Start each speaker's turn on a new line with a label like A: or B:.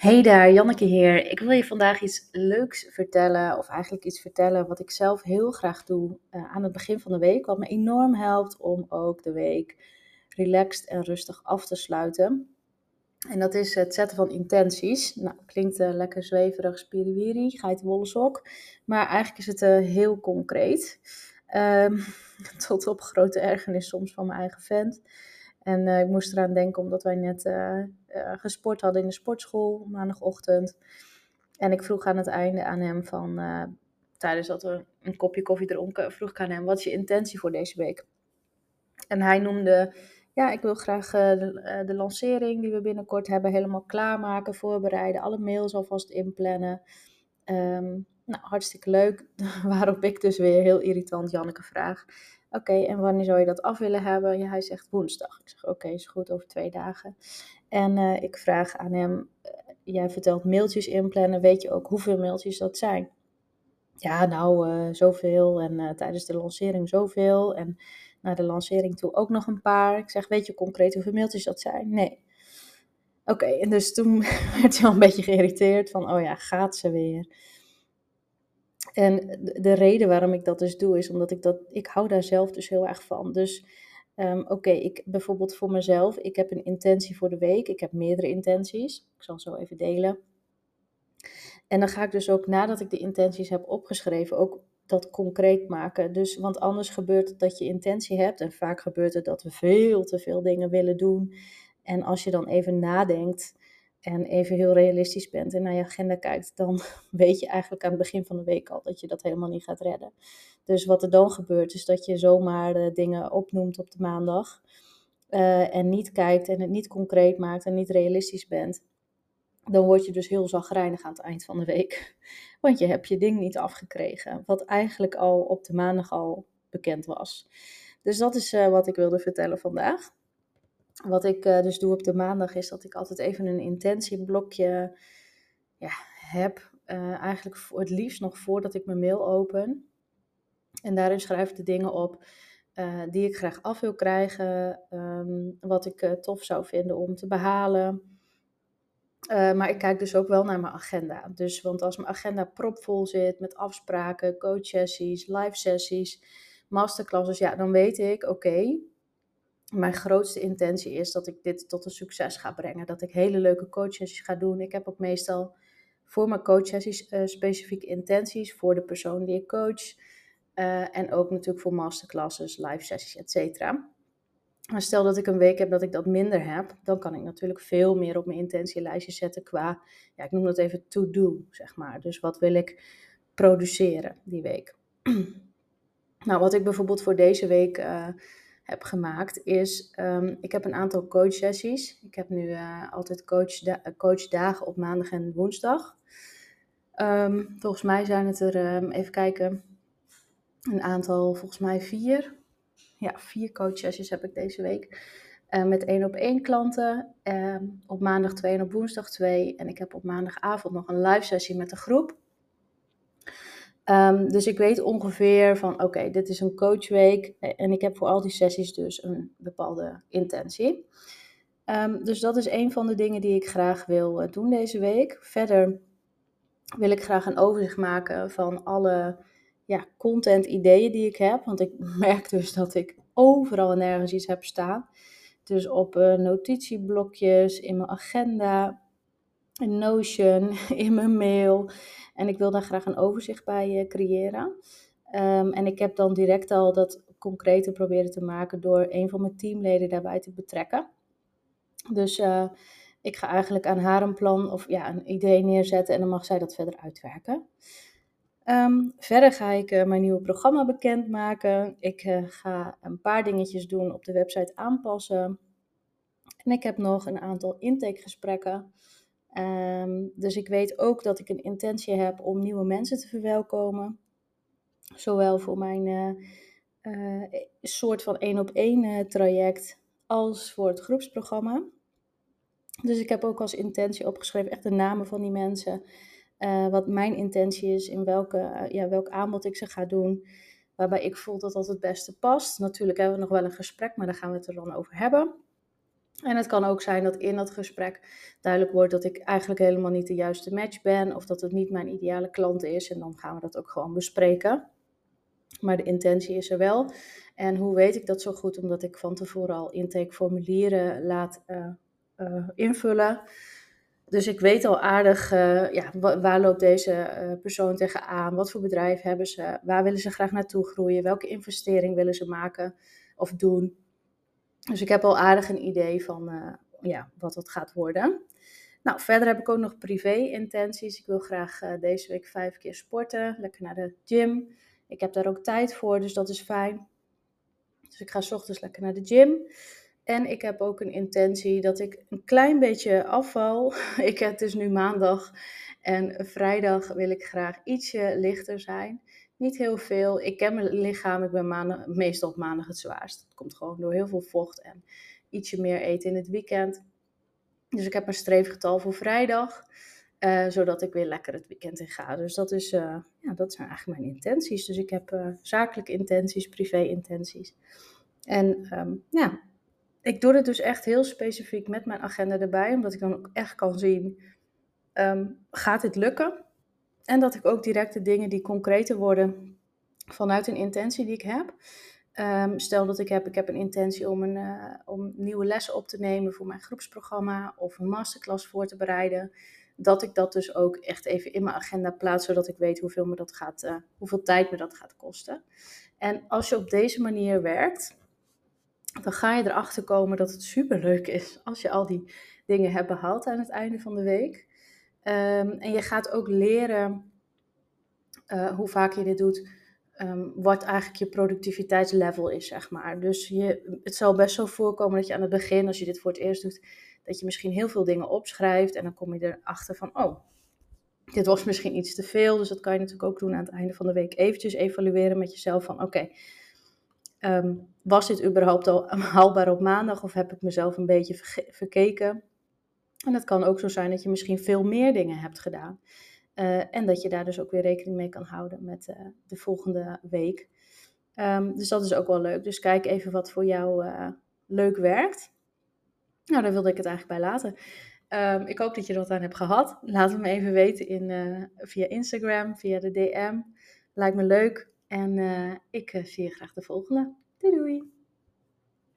A: Hey daar, Janneke hier. Ik wil je vandaag iets leuks vertellen, of eigenlijk iets vertellen wat ik zelf heel graag doe uh, aan het begin van de week, wat me enorm helpt om ook de week relaxed en rustig af te sluiten. En dat is het zetten van intenties. Nou, klinkt uh, lekker zweverig, spiriwiri, geitenwolle sok, maar eigenlijk is het uh, heel concreet. Um, tot op grote ergernis soms van mijn eigen vent. En uh, ik moest eraan denken omdat wij net uh, uh, gesport hadden in de sportschool maandagochtend. En ik vroeg aan het einde aan hem van, tijdens dat we een kopje koffie dronken, vroeg ik aan hem, wat is je intentie voor deze week? En hij noemde, ja, ik wil graag de, de, lancering die we binnenkort hebben helemaal klaarmaken, voorbereiden, alle mails alvast inplannen. Um, nou, hartstikke leuk. Waarop ik dus weer heel irritant Janneke vraag. Oké, en wanneer zou je dat af willen hebben? Hij zegt woensdag. Ik zeg oké, is goed, over twee dagen. En uh, ik vraag aan hem, uh, jij vertelt mailtjes inplannen, weet je ook hoeveel mailtjes dat zijn? Ja, nou, uh, zoveel en tijdens de lancering zoveel en naar de lancering toe ook nog een paar. Ik zeg, weet je concreet hoeveel mailtjes dat zijn? Nee. Oké, en dus toen werd hij al een beetje geïrriteerd van, oh ja, gaat ze weer. En de reden waarom ik dat dus doe, is omdat ik dat, ik hou daar zelf dus heel erg van. Dus um, oké, ik bijvoorbeeld voor mezelf, ik heb een intentie voor de week. Ik heb meerdere intenties. Ik zal zo even delen. En dan ga ik dus ook nadat ik de intenties heb opgeschreven, ook dat concreet maken. Dus, want anders gebeurt het dat je intentie hebt. En vaak gebeurt het dat we veel te veel dingen willen doen. En als je dan even nadenkt, en even heel realistisch bent en naar je agenda kijkt, dan weet je eigenlijk aan het begin van de week al dat je dat helemaal niet gaat redden. Dus wat er dan gebeurt, is dat je zomaar de dingen opnoemt op de maandag uh, en niet kijkt en het niet concreet maakt en niet realistisch bent. Dan word je dus heel zagrijnig aan het eind van de week. Want je hebt je ding niet afgekregen, wat eigenlijk al op de maandag al bekend was. Dus dat is uh, wat ik wilde vertellen vandaag. Wat ik uh, dus doe op de maandag is dat ik altijd even een intentieblokje ja, heb. Uh, eigenlijk het liefst nog voordat ik mijn mail open. En daarin schrijf ik de dingen op uh, die ik graag af wil krijgen. Um, wat ik tof zou vinden om te behalen. maar ik kijk dus ook wel naar mijn agenda. Dus, want als mijn agenda propvol zit met afspraken, coachsessies, live sessies, masterclasses, ja, dan weet ik, oké, mijn grootste intentie is dat ik dit tot een succes ga brengen. Dat ik hele leuke coachsessies ga doen. Ik heb ook meestal voor mijn coachsessies uh, specifieke intenties voor de persoon die ik coach. Uh, en ook natuurlijk voor masterclasses, live sessies, et cetera. Maar stel dat ik een week heb dat ik dat minder heb, dan kan ik natuurlijk veel meer op mijn intentielijstje zetten qua, ja, ik noem dat even to-do, zeg maar. Dus wat wil ik produceren die week? nou, wat ik bijvoorbeeld voor deze week uh, heb gemaakt, is um, ik heb een aantal coachsessies. Ik heb nu uh, altijd coachda coachdagen op maandag en woensdag. Um, volgens mij zijn het er, um, even kijken, een aantal, volgens mij vier. Ja, vier coachsessies heb ik deze week. Uh, met één op één klanten. op maandag twee en op woensdag twee. En ik heb op maandagavond nog een live sessie met een groep. Um, dus ik weet ongeveer van oké, dit is een coachweek en ik heb voor al die sessies dus een bepaalde intentie. Um, dus dat is een van de dingen die ik graag wil uh, doen deze week. Verder wil ik graag een overzicht maken van alle ja, content ideeën die ik heb. Want ik merk dus dat ik overal en nergens iets heb staan. Dus op uh, notitieblokjes, in mijn agenda, in Notion, in mijn mail. En ik wil daar graag een overzicht bij uh, creëren. Um, en ik heb dan direct al dat concreter proberen te maken door een van mijn teamleden daarbij te betrekken. Dus uh, ik ga eigenlijk aan haar een plan of ja, een idee neerzetten en dan mag zij dat verder uitwerken. Um, verder ga ik uh, mijn nieuwe programma bekendmaken. Ik ga een paar dingetjes doen op de website aanpassen. En ik heb nog een aantal intakegesprekken. Um, dus ik weet ook dat ik een intentie heb om nieuwe mensen te verwelkomen. Zowel voor mijn uh, uh, soort van één op één traject als voor het groepsprogramma. Dus ik heb ook als intentie opgeschreven echt de namen van die mensen. wat mijn intentie is, in welke, ja, welk aanbod ik ze ga doen. Waarbij ik voel dat dat het beste past. Natuurlijk hebben we nog wel een gesprek, maar daar gaan we het er dan over hebben. En het kan ook zijn dat in dat gesprek duidelijk wordt dat ik eigenlijk helemaal niet de juiste match ben of dat het niet mijn ideale klant is. En dan gaan we dat ook gewoon bespreken. Maar de intentie is er wel. En hoe weet ik dat zo goed? Omdat ik van tevoren al intakeformulieren laat uh, uh, invullen. Dus ik weet al aardig, uh, ja, waar loopt deze persoon tegenaan? Wat voor bedrijf hebben ze? Waar willen ze graag naartoe groeien? Welke investering willen ze maken of doen? Dus ik heb al aardig een idee van ja, wat het gaat worden. Nou, verder heb ik ook nog privé-intenties. Ik wil graag deze week vijf keer sporten, lekker naar de gym. Ik heb daar ook tijd voor, dus dat is fijn. Dus ik ga s ochtends lekker naar de gym. En ik heb ook een intentie dat ik een klein beetje afval. Ik heb dus nu maandag en vrijdag wil ik graag ietsje lichter zijn. Niet heel veel. Ik ken mijn lichaam. Ik ben meestal op maandag het zwaarst. Het komt gewoon door heel veel vocht en ietsje meer eten in het weekend. Dus ik heb een streefgetal voor vrijdag. Uh, zodat ik weer lekker het weekend in ga. Dus dat, is, uh, ja, dat zijn eigenlijk mijn intenties. Dus ik heb uh, zakelijke intenties, privé-intenties. En um, ja, ik doe het dus echt heel specifiek met mijn agenda erbij, omdat ik dan ook echt kan zien, um, gaat dit lukken? En dat ik ook direct de dingen die concreter worden vanuit een intentie die ik heb. Um, stel dat ik heb, ik heb een intentie om een om nieuwe lessen op te nemen voor mijn groepsprogramma of een masterclass voor te bereiden dat ik dat dus ook echt even in mijn agenda plaats, zodat ik weet hoeveel, me dat gaat, uh, hoeveel tijd me dat gaat kosten. En als je op deze manier werkt, dan ga je erachter komen dat het superleuk is als je al die dingen hebt behaald aan het einde van de week. Um, en je gaat ook leren uh, hoe vaak je dit doet, um, wat eigenlijk je productiviteitslevel is, zeg maar. Dus je, het zal best zo voorkomen dat je aan het begin, als je dit voor het eerst doet, dat je misschien heel veel dingen opschrijft en dan kom je erachter van, oh, dit was misschien iets te veel. Dus dat kan je natuurlijk ook doen aan het einde van de week. Eventjes evalueren met jezelf van, oké, ehm, was dit überhaupt al haalbaar op maandag of heb ik mezelf een beetje verkeken? En het kan ook zo zijn dat je misschien veel meer dingen hebt gedaan. Uh, en dat je daar dus ook weer rekening mee kan houden met uh, de volgende week. Um, dus dat is ook wel leuk. Dus kijk even wat voor jou uh, leuk werkt. Nou, daar wilde ik het eigenlijk bij laten. Um, ik hoop dat je er wat aan hebt gehad. Laat het me even weten in, via Instagram, via de DM. Lijkt me leuk. En ik zie je graag de volgende. Doei doei!